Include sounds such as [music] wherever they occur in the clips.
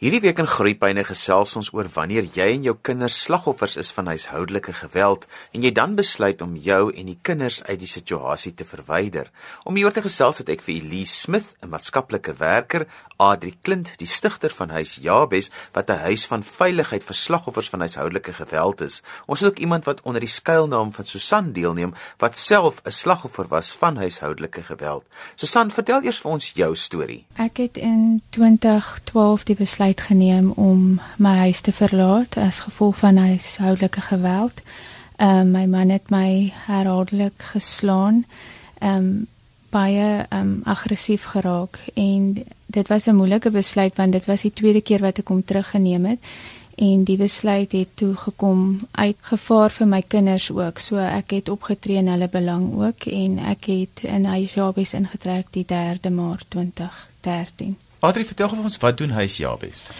Hierdie week in Groepyne gesels ons oor wanneer jy en jou kinders slagoffers is van huishoudelike geweld en jy dan besluit om jou en die kinders uit die situasie te verwyder. Om hieroor te gesels het ek vir Elise Smith, 'n maatskaplike werker, Adri Klint, die stigter van Huis Jabes, wat 'n huis van veiligheid vir slagoffers van huishoudelike geweld is. Ons het ook iemand wat onder die skuilnaam van Susan deelneem wat self 'n slagoffer was van huishoudelike geweld. Susan, vertel eers vir ons jou storie. Ek het in 2012 die besluit besluit geneem om my huis te verlaat as gevolg van huishoudelike geweld. Ehm um, my man het my herhaaldelik geslaan. Ehm um, baie ehm um, aggressief geraak en dit was 'n moeilike besluit want dit was die tweede keer wat ek hom teruggeneem het en die besluit het toe gekom uit gevaar vir my kinders ook. So ek het opgetree in hulle belang ook en ek het in huisjabes ingetrek die 3de Maart 2013. Adri, vertel vir ons wat doen huis Jabes?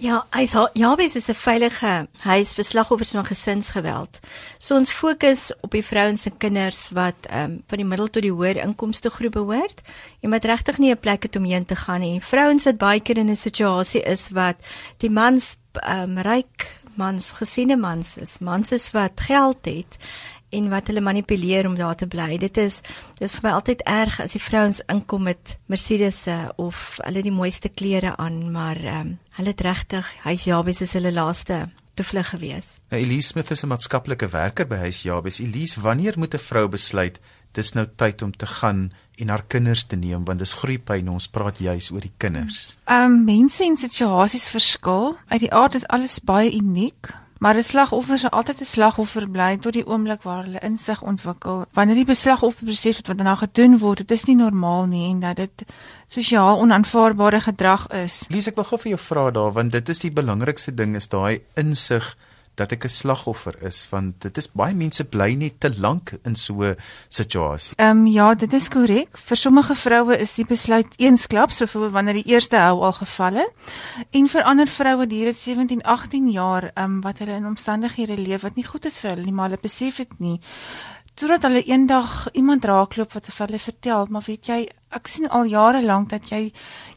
Ja, huis Jabes is 'n veilige huis vir slagoffers van gesinsgeweld. So ons fokus op die vrouens en kinders wat ehm um, van die middel tot die hoër inkomste groep behoort en wat regtig nie 'n plek het om heen te gaan nie. Vrouens wat baie keer in 'n situasie is wat die mans ehm um, ryk mans gesiene mans is, mans is wat geld het en wat hulle manipuleer om daar te bly. Dit is dis vir my altyd erg as die vrouens inkom met Mercedes'e of hulle die mooiste klere aan, maar ehm um, hulle het regtig huis Jabes is hulle laaste toevlug gewees. Nou Elise Smith is 'n maatskaplike werker by huis Jabes. Elise, wanneer moet 'n vrou besluit dis nou tyd om te gaan en haar kinders te neem want dis groeipyn ons praat juis oor die kinders. Ehm um, mense en situasies verskil. Uit die aard is alles baie uniek. Maar 'n slagoffer sal altyd 'n slagoffer bly tot die oomblik waar hulle insig ontwikkel. Wanneer die beslagoffer besef wat daarna gedoen word, dit is nie normaal nie en dat dit sosiaal onaanvaarbare gedrag is. Lies, ek wil gou vir jou vra daar want dit is die belangrikste ding is daai insig dat ek 'n slagoffer is want dit is baie mense bly net te lank in so 'n situasie. Ehm um, ja, dit is korrek. Vir sommige vroue is die besluit eensklaps so vir wanneer die eerste hou al gevalle en vir ander vroue duur dit 17, 18 jaar ehm um, wat hulle in omstandighede leef wat nie goed is vir hulle nie, maar hulle besef dit nie. Totdat hulle eendag iemand raakloop wat vir hulle vertel, maar weet jy, ek sien al jare lank dat jy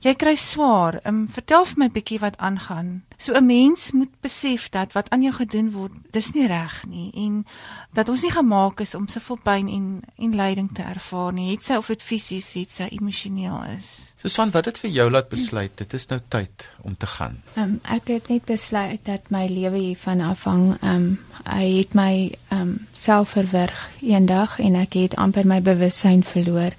jy kry swaar. Ehm um, vertel vir my bietjie wat aangaan. So 'n mens moet besef dat wat aan jou gedoen word, dis nie reg nie en dat ons nie gemaak is om soveel pyn en en lyding te ervaar nie. Het sy of dit fisies, het sy emosioneel is. Susan, wat het vir jou laat besluit dit is nou tyd om te gaan? Ehm um, ek het net besluit dat my lewe hiervan afhang. Ehm um, hy het my ehm um, self verwerg eendag en ek het amper my bewussyn verloor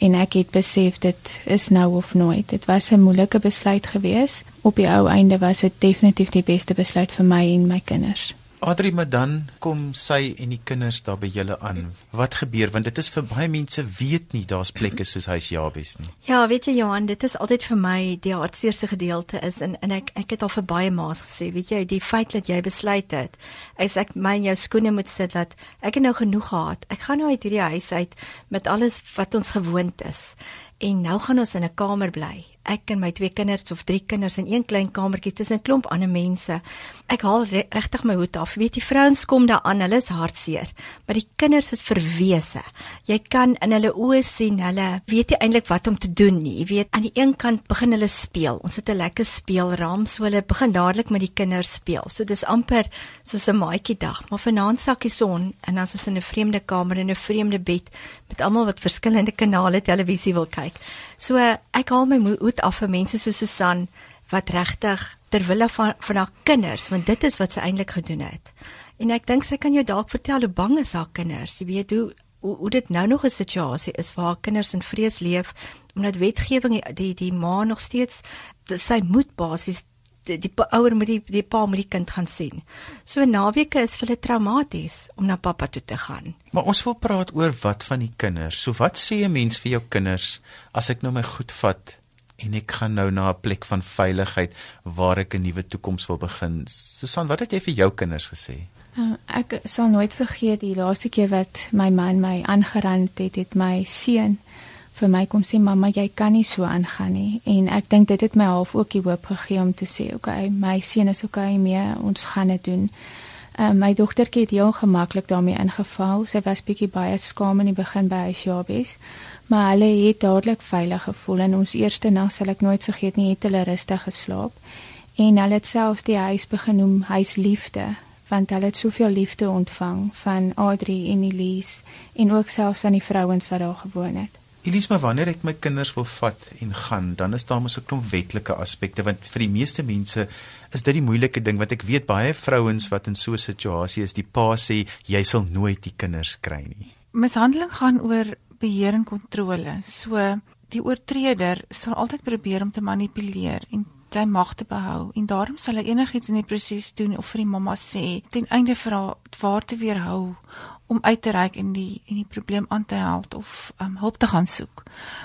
en ek het besef dit is nou of nooit. Dit was 'n moeilike besluit geweest. Op die ou einde was dit definitief die beste besluit vir my en my kinders. Adri, maar dan kom sy en die kinders daar by julle aan. Wat gebeur want dit is vir baie mense weet nie daar's plekke soos huis Jabes nie. Ja, weet jy Johan, dit is altyd vir my die hartseerste gedeelte is en en ek ek het al vir baie ma's gesê, weet jy, die feit dat jy besluit het, is ek my in jou skoene moet sit dat ek het nou genoeg gehad. Ek gaan nou uit hierdie huis uit met alles wat ons gewoond is. En nou gaan ons in 'n kamer bly ek en my twee kinders of drie kinders in een klein kamertjie tussen 'n klomp ander mense. Ek haal re regtig my hoed af. Weet jy, vrouens kom daar aan, hulle is hartseer, maar die kinders is verwese. Jy kan in hulle oë sien, hulle weet nie eintlik wat om te doen nie. Jy weet, aan die een kant begin hulle speel. Ons het 'n lekker speelraam, so hulle begin dadelik met die kinders speel. So dis amper soos 'n maatjie dag, maar vanaand sak die son en dan is ons in 'n vreemde kamer in 'n vreemde bed met almal wat verskillende kanale televisie wil kyk. So ek haal my hoed af vir mense so Susan wat regtig ter wille van van haar kinders, want dit is wat sy eintlik gedoen het. En ek dink sy kan jou dalk vertel hoe bang is haar kinders. Jy weet hoe hoe, hoe dit nou nog 'n situasie is waar haar kinders in vrees leef omdat wetgewing die, die ma nog steeds sy moet basies die, ouer moet die die pa moet die kind gaan sien. So naweke is vir hulle traumaties om na pappa toe te gaan. Maar ons wil praat oor wat van die kinders. So wat sê 'n mens vir jou kinders as ek nou my goed vat en ek gaan nou na 'n plek van veiligheid waar ek 'n nuwe toekoms wil begin. Susan, wat het jy vir jou kinders gesê? Uh, ek sal nooit vergeet die laaste keer wat my man my aangeraan het, het my seun vir my kom sê mamma jy kan nie so aangaan nie en ek dink dit het my half ook die hoop gegee om te sê okay my seun is okay mee ons gaan dit doen. Uh, my dogtertjie het heel gemaklik daarmee ingeval. Sy was bietjie baie skaam in die begin by haar jobbies, maar hulle het dadelik veilig gevoel en ons eerste nag sal ek nooit vergeet nie, het hulle rustig geslaap. en hulle het selfs die huis begin noem huisliefde want hulle het soveel liefde ontvang van Adri en Elise en ook selfs van die vrouens wat daar gewoon het. Elise, maar wanneer ek my kinders wil vat en gaan, dan is daar mos 'n klomp wetlike aspekte want vir die meeste mense is dit die moeilike ding wat ek weet baie vrouens wat in so 'n situasie is, die pa sê jy sal nooit die kinders kry nie. Mishandeling gaan oor beheer en kontrole. So die oortreder sal altyd probeer om te manipuleer en sy mag te behou en daarom sal hy enigiets in die proses doen of vir die mamma sê ten einde vir haar waar te weerhou om uit te reik en die en die probleem aan te help of um, hulp te gaan soek.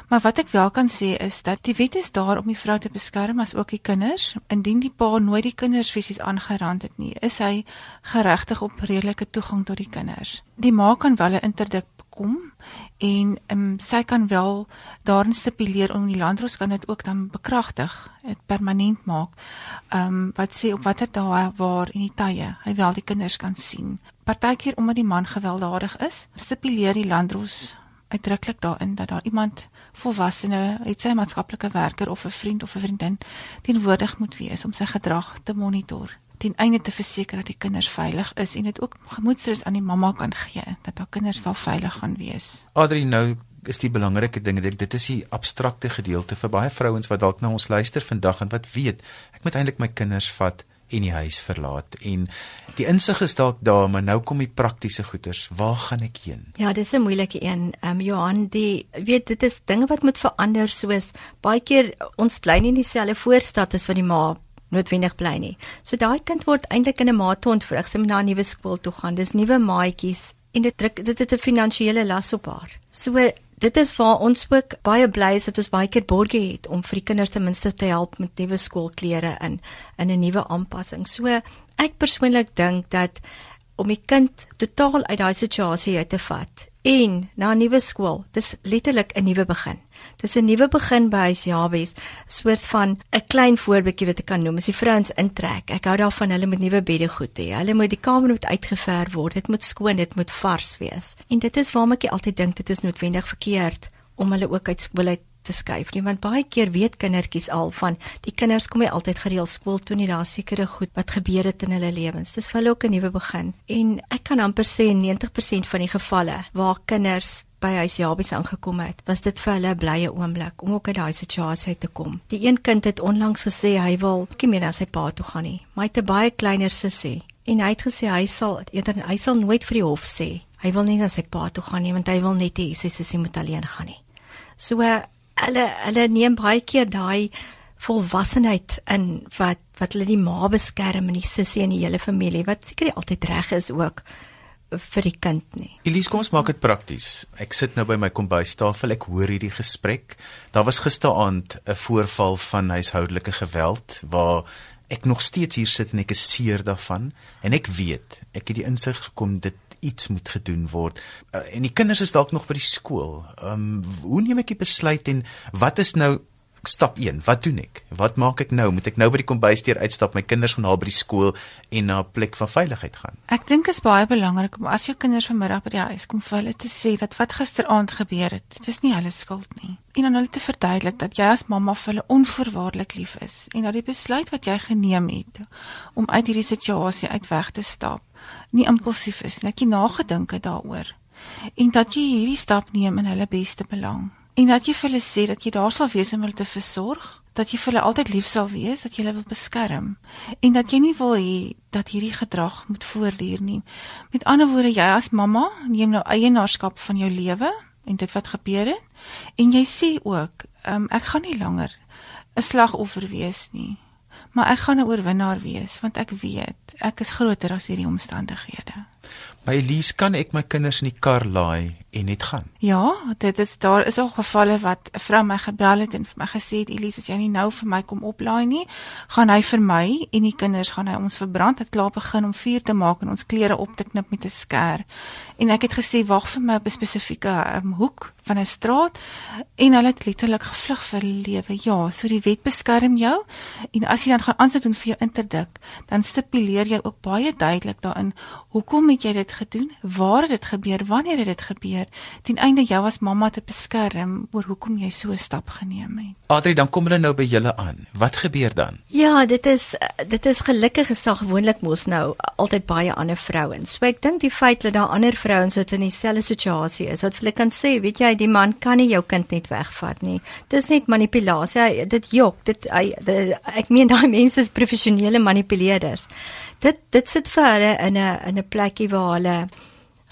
Maar wat ek wel kan sê is dat die wet is daar om die vrou te beskerm as ook die kinders. Indien die pa nooit die kinders fisies aangerand het nie, is hy geregtig op redelike toegang tot die kinders. Die ma kan wel 'n interdik kom en um, sy kan wel daarin stipuleer om die landros kan dit ook dan bekragtig, dit permanent maak. Ehm um, wat sê op watter dae waar en die tye hy wel die kinders kan sien. Partykeer omdat die man gewelddadig is, stipuleer die landros uitdruklik daarin dat daar iemand volwassene, het sy maatskaplike werker of 'n vriend of 'n vriendin teenwoordig moet wees om sy gedrag te monitor ten einde te verseker dat die kinders veilig is en dit ook gemoedsrus aan die mamma kan gee dat haar kinders wel veilig gaan wees. Adri nou is die belangrike ding ek dit is die abstrakte gedeelte vir baie vrouens wat dalk na ons luister vandag en wat weet ek moet eintlik my kinders vat en die huis verlaat. En die insig is dalk daar maar nou kom die praktiese goeters waar gaan ek heen? Ja dis 'n moeilike een. Ehm um, Johan die weet dit is dinge wat moet verander soos baie keer ons bly nie in dieselfde voorstad as wat die ma noodwendig bly nie. So daai kind word eintlik in 'n mate ontvrug, sy moet na 'n nuwe skool toe gaan. Dis nuwe maatjies en dit druk dit het 'n finansiële las op haar. So dit is waar ons ook baie bly is dat ons baie keer borge het om vir die kinders ten minste te help met nuwe skoolklere in in 'n nuwe aanpassing. So ek persoonlik dink dat om die kind totaal uit daai situasie uit te vat en na 'n nuwe skool, dis letterlik 'n nuwe begin. Dis 'n nuwe begin by huis Jabes, soort van 'n klein voorbeeldjie wat ek kan noem. As die vrouens intrek, ek hou daarvan hulle moet nuwe bedde goed hê. Hulle moet die kamer moet uitgeverf word. Dit moet skoon, dit moet vars wees. En dit is waarom ek altyd dink dit is noodwendig verkeerd om hulle ook uit skool uit te skuif nie want baie keer weet kindertjies al van die kinders kom nie altyd gereeld skool toe nie daar sekere goed wat gebeur het in hulle lewens. Dis vir hulle ook 'n nuwe begin. En ek kan amper sê 90% van die gevalle waar kinders by huis Jabies aangekom het was dit vir hulle 'n blye oomblik om ook uit daai situasie uit te kom. Die een kind het onlangs gesê hy wil nie meer na sy pa toe gaan nie maar hy het 'n baie kleiner sussie en hy het gesê hy sal eerder hy sal nooit vir die hof sê hy wil nie na sy pa toe gaan nie want hy wil net hê sy sussie moet alleen gaan nie. So hulle hulle neem baie keer daai volwassenheid in wat wat hulle die ma beskerm en die sussie en die hele familie wat seker nie altyd reg is ook vir die kind nie. Elise, kom ons maak dit prakties. Ek sit nou by my kombuistafel, ek hoor hierdie gesprek. Daar was gisteraand 'n voorval van huishoudelike geweld waar ek nog steeds hier sit en ek is seer daarvan en ek weet, ek het die insig gekom dit iets moet gedoen word. Uh, en die kinders is dalk nog by die skool. Ehm um, hoe neem ek die besluit en wat is nou stap 1? Wat doen ek? Wat maak ek nou? Moet ek nou by die kombuisdeur uitstap, my kinders gaan haal by die skool en na 'n plek van veiligheid gaan? Ek dink is baie belangrik om as jou kinders vanmiddag by die huis kom vir hulle te sê dat wat gisteraand gebeur het, dit is nie hulle skuld nie. En aan hulle te verduidelik dat jy as mamma vir hulle onvoorwaardelik lief is en dat die besluit wat jy geneem het om uit hierdie situasie uit weg te stap, nie impulsief is nie, dat jy nagedink het daaroor en dat jy hierdie stap neem in hulle beste belang. En dat jy vir hulle sê dat jy daar sal wees om hulle te versorg, dat jy vir hulle altyd lief sal wees, dat jy hulle wil beskerm en dat jy nie wil hê dat hierdie gedrag moet voortduur nie. Met ander woorde, jy as mamma neem nou eienaarskap van jou lewe en dit wat gebeur het en jy sê ook, um, ek gaan nie langer 'n slagoffer wees nie maar ek gaan 'n oorwinnaar wees want ek weet ek is groter as hierdie omstandighede. By Elise kan ek my kinders in die kar laai en net gaan. Ja, dit is daar is al gevalle wat 'n vrou my gebel het en vir my gesê het Elise as jy nie nou vir my kom oplaai nie, gaan hy vir my en die kinders gaan hy ons verbrand. Het klaar begin om vuur te maak en ons klere op te knip met 'n skêr. En ek het gesê wag vir my op 'n spesifieke um, hoek van 'n straat en hulle het letterlik gevlug vir lewe. Ja, so die wet beskerm jou en as jy dan gaan aansit doen vir jou interdik, dan stipuleer jy ook baie duidelik daarin hoekom het jy dit gedoen? Waar het dit gebeur? Wanneer het dit gebeur? Ten einde jou as mamma te beskerm oor hoekom jy so 'n stap geneem het. Adri, dan kom hulle nou by julle aan. Wat gebeur dan? Ja, dit is dit is gelukkig is daar gewoonlik mos nou altyd baie ander vrouens. So ek dink die feit dat daar ander vrouens wat in dieselfde situasie is, wat hulle kan sê, weet jy, die man kan nie jou kind net wegvat nie. Dis net manipulasie. Hy, dit jok, dit hy, dit, ek meen [laughs] daai mense is professionele manipuleerders. Dit dit sit vir hulle in 'n in 'n plekkie waar hulle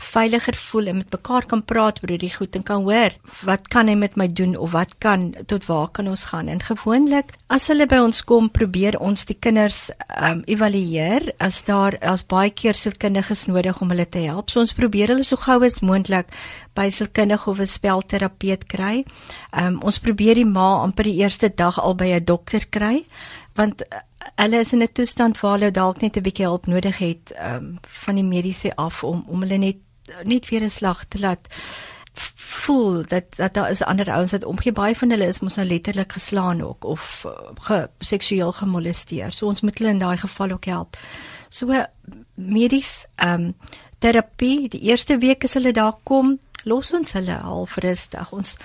veiliger voel en met mekaar kan praat oor die goed en kan hoor wat kan hy met my doen of wat kan tot waar kan ons gaan? En gewoonlik as hulle by ons kom probeer ons die kinders um, evalueer as daar as baie keer sielkundiges nodig om hulle te help. So ons probeer hulle so gou as moontlik by sielkundige of 'n spelterapeut kry. Um, ons probeer die ma amper die eerste dag al by 'n dokter kry want uh, hulle is in 'n toestand waar hulle dalk net 'n bietjie hulp nodig het um, van die mediese af om om hulle net net weer 'n slag te laat voel dat dat daar is ander ouens wat omgee baie van hulle is mos nou letterlik geslaan ook of uh, ge, seksueel gemolesteer. So ons moet hulle in daai geval ook help. So medies ehm um, terapie, die eerste week as hulle daar kom, los ons hulle half rustig. Ons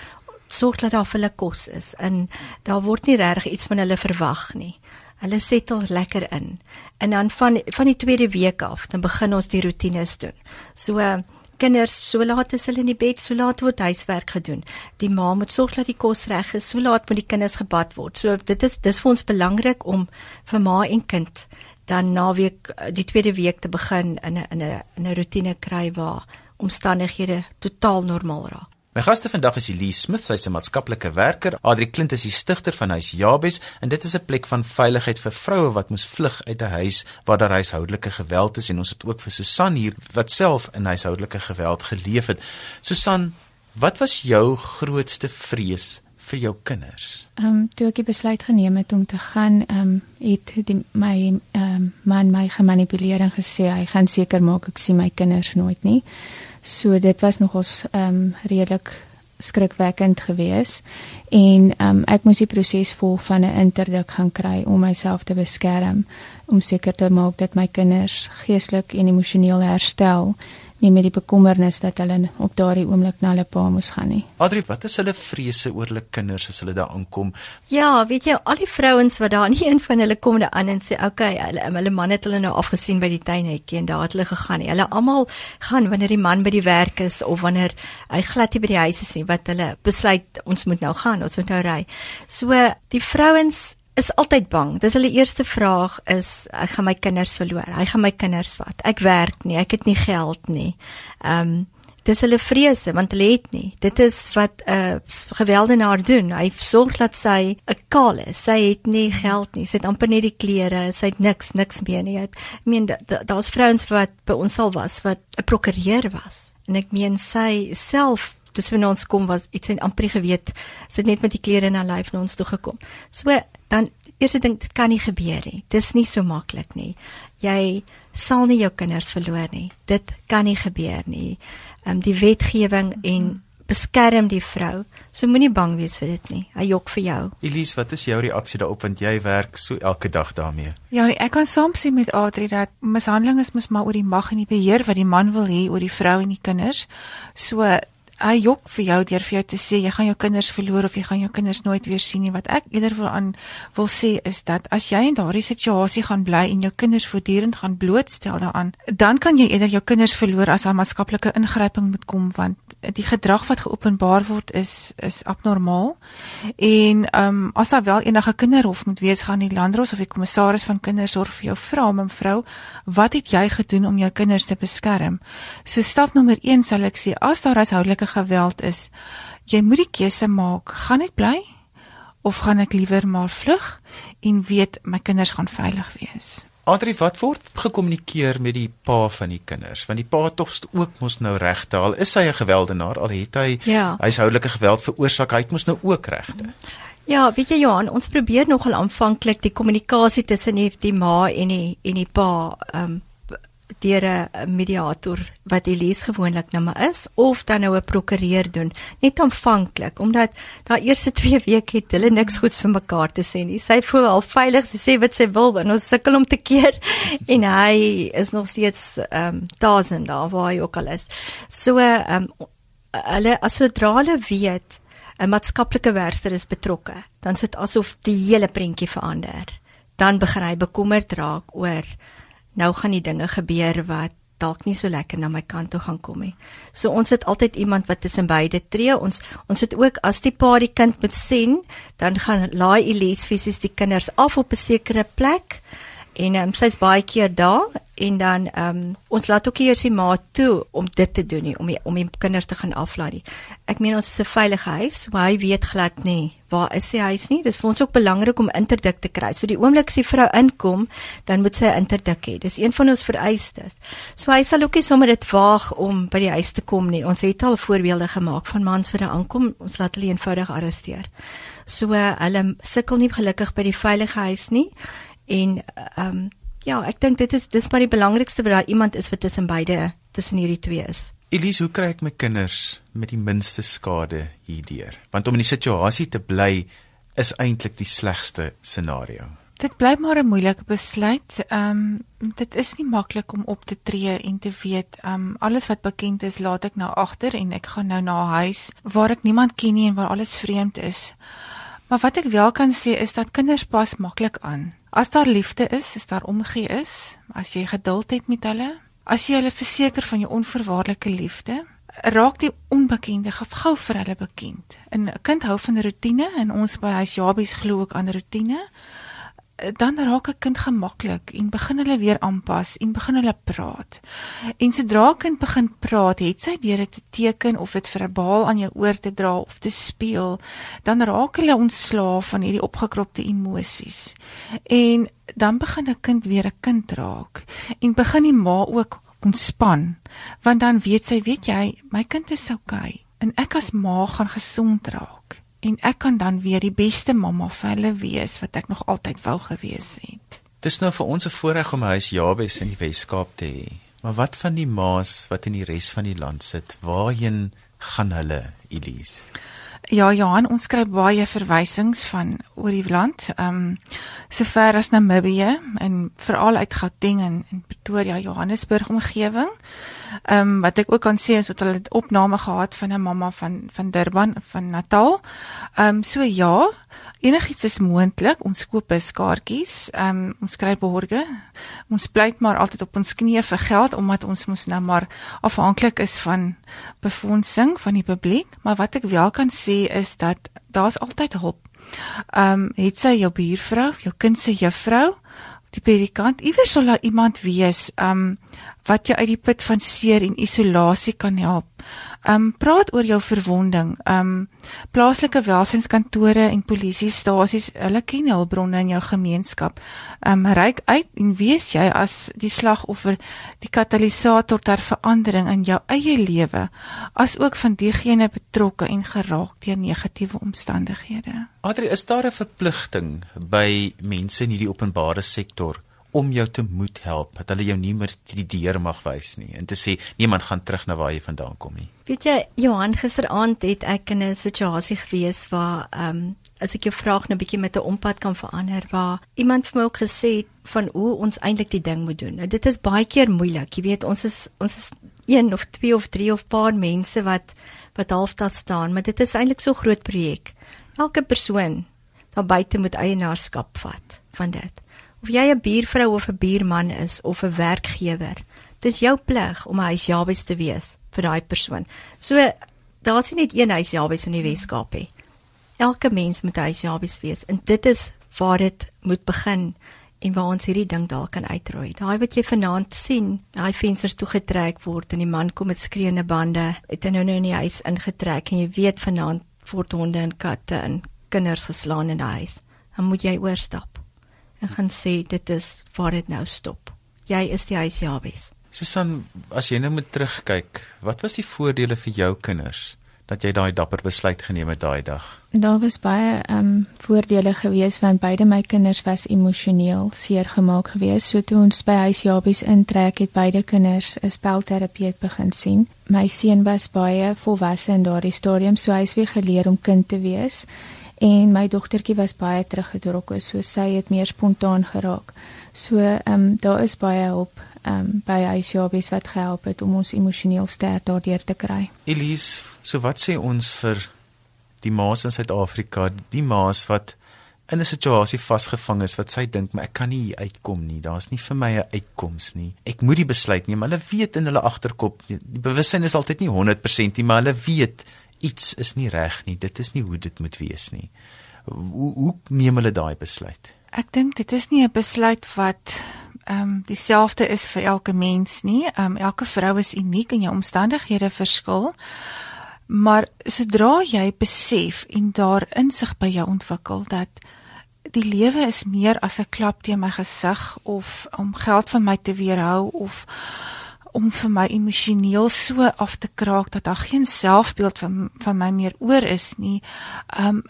sorg dat daar vir hulle kos is en daar word nie regtig iets van hulle verwag nie. Hulle settle lekker in. En dan van van die tweede week af, dan begin ons die rotines doen. So kinders, so laat is hulle in die bed, so laat word huiswerk gedoen. Die ma moet sorg dat die kos reg is, so laat moet die kinders gebad word. So dit is dis vir ons belangrik om vir ma en kind dan naweek die tweede week te begin in 'n in 'n 'n rotine kry waar omstandighede totaal normaal raak. My gaste vandag is Elise Smith, sy's 'n maatskaplike werker. Adri Klint is die stigter van Huis Jabes en dit is 'n plek van veiligheid vir vroue wat moes vlug uit 'n huis waar daar huishoudelike geweld is en ons het ook vir Susan hier wat self in huishoudelike geweld geleef het. Susan, wat was jou grootste vrees vir jou kinders? Ehm um, toe ek die besluit geneem het om te gaan, ehm um, het die my ehm um, man my gemanipuleer en gesê hy gaan seker maak ek sien my kinders nooit nie. So dit was nogals ehm um, redelik skrikwekkend geweest en ehm um, ek moes die proses volg van 'n interdik gaan kry om myself te beskerm om seker te maak dat my kinders geestelik en emosioneel herstel nie met die bekommernis dat hulle op daardie oomblik na hulle pa moes gaan nie. Adri, wat is hulle vrese oor hulle kinders as hulle daar aankom? Ja, weet jy, al die vrouens wat daar nie een van hulle kom daar aan en sê, "Oké, okay, hulle hulle man het hulle nou afgesien by die tuinhekkie en daar het hulle gegaan nie." Hulle almal gaan wanneer die man by die werk is of wanneer hy glad nie by die huis is nie, wat hulle besluit ons moet nou gaan, ons moet nou ry. So die vrouens is altyd bang. Dis hulle eerste vraag is ek gaan my kinders verloor. Hy gaan my kinders vat. Ek werk nie, ek het nie geld nie. Ehm um, dis hulle vrese want hulle het nie. Dit is wat 'n uh, geweldenaar doen. Hy sorg dat sy 'n kaal is. Sy het nie geld nie. Sy het amper net die klere, sy het niks, niks meer nie. Ek meen daar's vrouens wat by ons al was wat 'n prokureur was. En ek meen sy self dis wanneer ons kom was iets en amper geweet sy het net met die klere na lyf na ons toe gekom. So dan eerste ding dit kan nie gebeur nie. Dis nie so maklik nie. Jy sal nie jou kinders verloor nie. Dit kan nie gebeur nie. Ehm um, die wetgewing en beskerm die vrou. So moenie bang wees vir dit nie. Hy jok vir jou. Elise, wat is jou reaksie daarop want jy werk so elke dag daarmee? Ja, nee, ek kan saamstem met Adri dat mishandeling is mos maar oor die mag en die beheer wat die man wil hê oor die vrou en die kinders. So hy jok vir jou deur vir jou te sê jy gaan jou kinders verloor of jy gaan jou kinders nooit weer sien nie. Wat ek eerder wil aan wil sê is dat as jy in daardie situasie gaan bly en jou kinders voortdurend gaan blootstel daaraan, dan kan jy eerder jou kinders verloor as 'n maatskaplike ingryping moet kom want die gedrag wat geopenbaar word is is abnormaal. En ehm um, as daar wel enige kinderhof moet wees gaan die landros of die kommissaris van kindersorg vir jou vra om 'n vrou, wat het jy gedoen om jou kinders te beskerm? So stap nommer 1 sal ek sê as daar huishoudelike geweld is, jy moet die keuse maak, gaan ek bly of gaan ek liewer maar vlug en weet my kinders gaan veilig wees. Adri, wat word gekommunikeer met die pa van die kinders? Want die pa tog ook mos nou regte. Al is hy 'n geweldenaar, al het hy ja. huishoudelike geweld veroorsaak, hy het mos nou ook regte. Ja, weet jy Johan, ons probeer nogal aanvanklik die kommunikasie tussen die, die ma en die en die pa ehm um, deur 'n mediator wat Elise gewoonlik nou maar is of dan nou 'n prokureur doen net aanvanklik omdat daai eerste [laughs] 2 weke het hulle niks goeds vir mekaar te sê nie. Sy voel al veilig sy sê wat sy wil en ons sukkel om te keer [laughs] en hy is nog steeds ehm um, dazen daar waar hy ook al is. So ehm um, hulle as sodra hulle weet 'n maatskaplike werker is betrokke dan sit asof die hele prentjie verander. Dan begin hy bekommerd raak oor nou gaan die dinge gebeur wat dalk nie so lekker na my kant toe gaan kom nie. So ons het altyd iemand wat tussen beide tree. Ons ons het ook as die pa die kind moet sien, dan gaan laai Elise fisies die kinders af op 'n sekere plek en um, sy's baie keer daar en dan ehm um, ons laat ook eers die ma toe om dit te doen nie om die, om die kinders te gaan aflaai nie. Ek meen ons is 'n veilige huis, maar hy weet glad nie waar is die huis nie. Dis vir ons ook belangrik om interdik te kry. So die oomblik as die vrou inkom, dan moet sy 'n interdik hê. Dis een van ons vereistes. So hy sal ook nie sommer dit waag om by die huis te kom nie. Ons het al voorbeelde gemaak van mans wat daar aankom, ons laat hulle eenvoudig arresteer. So uh, hulle sukkel nie gelukkig by die veilige huis nie en ehm um, ja, ek dink dit is dis maar die belangrikste dat iemand is wat tussen beide tussen hierdie twee is. Elise, hoe kry ek my kinders met die minste skade hierdeur? Want om in die situasie te bly is eintlik die slegste scenario. Dit bly maar 'n moeilike besluit. Ehm um, dit is nie maklik om op te tree en te weet ehm um, alles wat bekend is laat ek nou agter en ek gaan nou na 'n huis waar ek niemand ken nie en waar alles vreemd is. Maar wat ek wel kan sê is dat kinders pas maklik aan. As daar liefde is, as daar omgee is, as jy geduld het met hulle, as jy hulle verseker van jou onvoorwaardelike liefde, raak die onbekende gou vir hulle bekend. 'n Kind hou van rotine en ons by huis Jabies glo ook aan rotine dan raak 'n kind gemaklik en begin hulle weer aanpas en begin hulle praat. En sodra 'n kind begin praat, het sy deur dit te teken of dit verbaal aan jou oor te dra of te speel, dan raak hulle ontslaaf van hierdie opgekropte emosies. En dan begin 'n kind weer 'n kind raak en begin die ma ook ontspan, want dan weet sy, weet jy, my kind is oukei en ek as ma gaan gesond raak en ek kan dan weer die beste mamma vir hulle wees wat ek nog altyd wou gewees het. Dis nou vir ons 'n voorreg om 'n huis Jabes in die Weskaap te hê. Maar wat van die ma's wat in die res van die land sit? Waarheen gaan hulle, Elise? Ja, Johan, ons kry baie verwysings van oor die land. Ehm um, sover as Namibië en veral uit Gauteng en, en Pretoria, Johannesburg omgewing. Ehm um, wat ek ook kan sê is dat hulle 'n opname gehad van 'n mamma van van Durban van Natal. Ehm um, so ja, enigiets is moontlik. Ons koop beskaartjies. Ehm um, ons kry borge. Ons pleit maar altyd op ons knieë vir geld omdat ons mos nou maar afhanklik is van befondsing van die publiek, maar wat ek wel kan sê is dat daar's altyd hulp. Ehm um, het sy jou buurvrou, jou kind se juffrou, die predikant, iewers sal daar iemand wees, ehm um, wat jou uit die put van seer en isolasie kan help. Um praat oor jou verwonding. Um plaaslike welsynskantore en polisiestasies, hulle ken hulpbronne in jou gemeenskap. Um reik uit en wees jy as die slagoffer die katalisator ter verandering in jou eie lewe, as ook van diegene betrokke en geraak deur negatiewe omstandighede. Adri, is daar 'n verpligting by mense in hierdie openbare sektor om jou te moet help dat hulle jou nie meer die deur mag wys nie en te sê niemand gaan terug na waar jy vandaan kom nie. Weet jy Johan gisteraand het ek in 'n situasie gewees waar ehm um, as ek jou vraag nou 'n bietjie met 'n ompad kan verander waar iemand vir my ook gesê het van hoe ons eintlik die ding moet doen. Nou dit is baie keer moeilik. Jy weet ons is ons is een of twee of drie of paar mense wat wat halfpad staan, maar dit is eintlik so groot projek. Elke persoon daar buite moet eienaarskap vat van dit of jy 'n buurvrou of 'n buurman is of 'n werkgewer. Dis jou plig om 'n huisjabes te wees vir daai persoon. So daar's nie net een huisjabes in die Weskaap nie. Elke mens moet 'n huisjabes wees en dit is waar dit moet begin en waar ons hierdie ding dalk kan uitroei. Daai wat jy vanaand sien, daai vensters toegetrek word en die man kom met skreeënde bande, het hy nou nou in die huis ingetrek en jy weet vanaand word honde en katte en kinders geslaan in die huis. Dan moet jy oorstap en gaan sê dit is waar dit nou stop. Jy is die huis Jabes. Susan, as jy nou moet terugkyk, wat was die voordele vir jou kinders dat jy daai dapper besluit geneem het daai dag? Daar was baie ehm um, voordele gewees want beide my kinders was emosioneel seer gemaak gewees. So toe ons by huisjabies intrek het beide kinders 'n spelterapeut begin sien. My seun was baie volwasse in daardie stadium, so hy's weer geleer om kind te wees en my dogtertjie was baie teruggetrokke, so sy het meer spontaan geraak. So ehm um, daar is baie hulp ehm um, by huisjabies wat gehelp het om ons emosioneel sterk daardeur te kry. Elise, so wat sê ons vir die maas in Suid-Afrika, die maas wat in 'n situasie vasgevang is wat sy dink maar ek kan nie uitkom nie. Daar's nie vir my 'n uitkoms nie. Ek moet die besluit neem. Hulle weet in hulle agterkop, die bewussyn is altyd nie 100% nie, maar hulle weet iets is nie reg nie. Dit is nie hoe dit moet wees nie. Hoe hoe neem hulle daai besluit? Ek dink dit is nie 'n besluit wat ehm um, dieselfde is vir elke mens nie. Ehm um, elke vrou is uniek en jou omstandighede verskil. Maar sodra jy besef en daar insig by jou ontwikkel dat die lewe is meer as 'n klap teen my gesig of om geld van my te weerhou of om vir my emosioneel so af te kraak dat daar geen selfbeeld van van my meer oor is nie. Um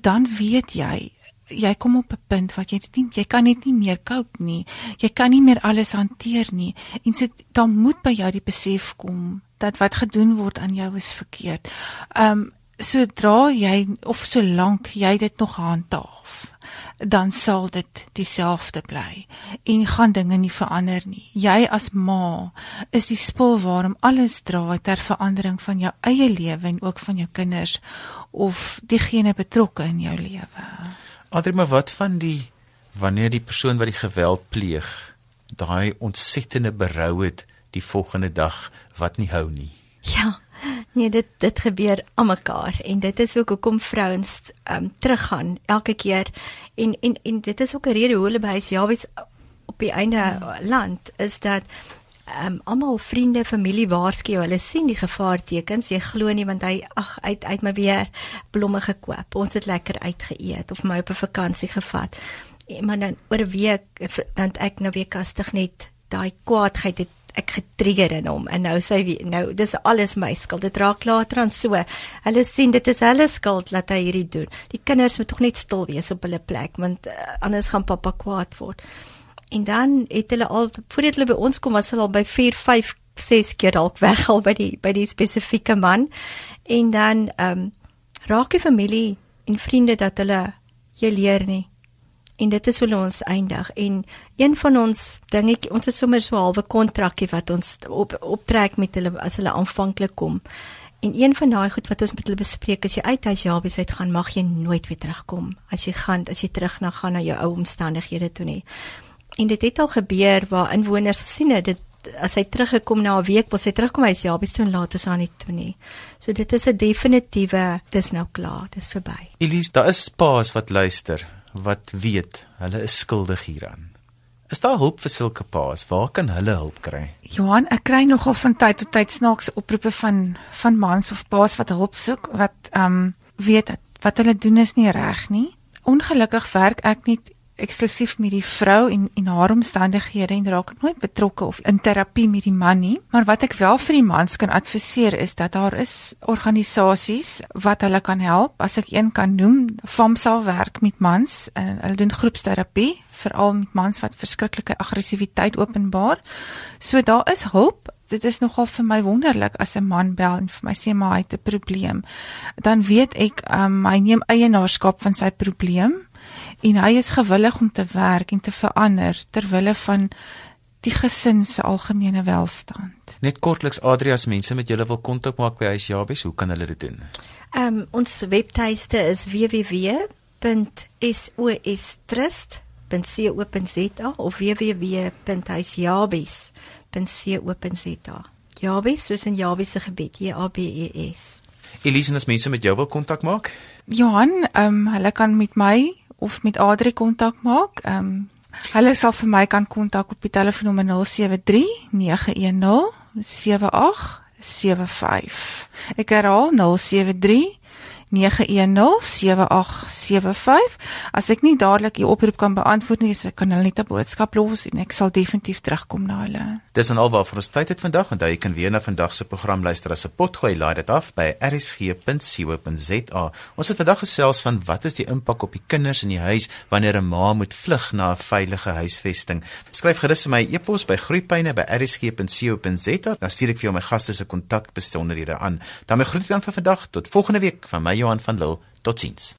dan weet jy jy kom op 'n punt wat jy nie jy kan net nie meer cope nie. Jy kan nie meer alles hanteer nie. En so dan moet by jou die besef kom dat wat gedoen word aan jou is verkeerd. Um sodra jy of solank jy dit nog handhaaf dan sal dit dieselfde bly en gaan dinge nie verander nie. Jy as ma is die spul waarom alles draai ter verandering van jou eie lewe en ook van jou kinders of diegene betrokke in jou lewe. Adrie, maar wat van die wanneer die persoon wat die geweld pleeg daai ontsettende berou het die volgende dag wat nie hou nie. Ja. Nee, dit dit gebeur almekaar en dit is ook hoekom vrouens ehm um, teruggaan elke keer en en en dit is ook 'n rede hoe hulle by Jawies op die einde hmm. land is dat um, almal vriende, familie waarsku hulle sien die gevaartekens. Jy glo nie want hy ag uit uit my weer blomme gekoop. Ons het lekker uitgeëet of my op 'n vakansie gevat. En maar dan oor 'n week dan ek nou weer kastig net daai kwaadheid het ek getrigger in hom. En nou sê hy nou dis alles my skuld. Dit raak later aan so. Hulle sien dit is hulle skuld dat hy hierdie doen. Die kinders moet tog net stil wees op hulle plek want uh, anders gaan pappa kwaad word. En dan het hulle al voordat hulle by ons kom was hulle al by 4 5 6 keer dalk weg al by die by die spesifieke man. En dan ehm um, raak die familie en vriende dat hulle jy leer nie en dit is hoe ons eindig. En een van ons dingetjie ons het sommer so 'n halwe kontrakkie wat ons op optrek met hulle as hulle aanvanklik kom. En een van daai goed wat ons met hulle bespreek is jy uit as jy alwees uit gaan mag jy nooit weer terugkom. As jy gaan as jy terug na gaan na jou ou omstandighede toe nie. En dit het al gebeur waar inwoners gesien het dit as hy teruggekom na 'n week wil sy terugkom hy sê ja bis toe laat is aan nie toe nie. So dit is 'n definitiewe dis nou klaar dis verby. Elise daar is paas wat luister wat weet hulle is skuldig hieraan. Is daar hulp vir sulke paas? Waar kan hulle hulp kry? Johan, ek kry nogal van tyd tot tyd snaakse oproepe van van mans of paas wat hulp soek wat ehm um, weet wat hulle doen is nie reg nie. Ongelukkig werk ek nie eksklusief met die vrou en en haar omstandighede en raak ek nooit betrokke of in terapie met die man nie. Maar wat ek wel vir die mans kan adviseer is dat daar is organisasies wat hulle kan help. As ek een kan noem, FAMSA werk met mans en hulle doen groepsterapie veral met mans wat verskriklike aggressiwiteit openbaar. So daar is hulp. Dit is nogal vir my wonderlik as 'n man bel en vir my sê maar hy het 'n probleem. Dan weet ek um, hy neem eienaarskap van sy probleem en hy is gewillig om te werk en te verander ter wille van die gesin se algemene welstand. Net kortliks Adrias mense met julle wil kontak maak by Huis Jabes, hoe kan hulle dit doen? Ehm um, ons webtuiste is www.sostrust.co.za of www.huisjabes.co.za. Jabes is 'n Jabes se gebied, J A B E S. Elise, as mense met jou wil kontak maak? Johan, ehm um, hulle kan met my of met Adri kontak maak. Ehm um, hulle sal vir my kan kontak op die telefoonnommer 073 910 7875. Ek herhaal 073 08917875. As ek nie dadelik die oproep kan beantwoord nie, so kan hulle net 'n boodskap los en ek sal definitief terugkom na hulle. Dis en alwaar vir ons tyd het vandag. Onthou jy kan weer na vandag se program luister as 'n potgooi. Laai dit af by rsg.co.za. Ons het vandag gesels van wat is die impak op die kinders in die huis wanneer 'n ma moet vlug na 'n veilige huisvesting. Skryf gerus vir my e-pos by groeipyne@rsg.co.za. Dan stuur ek vir jou my gaste se kontakbesonderhede aan. Dan my groet dan vir vandag tot volgende week van my Johan van Lille. Totsiens.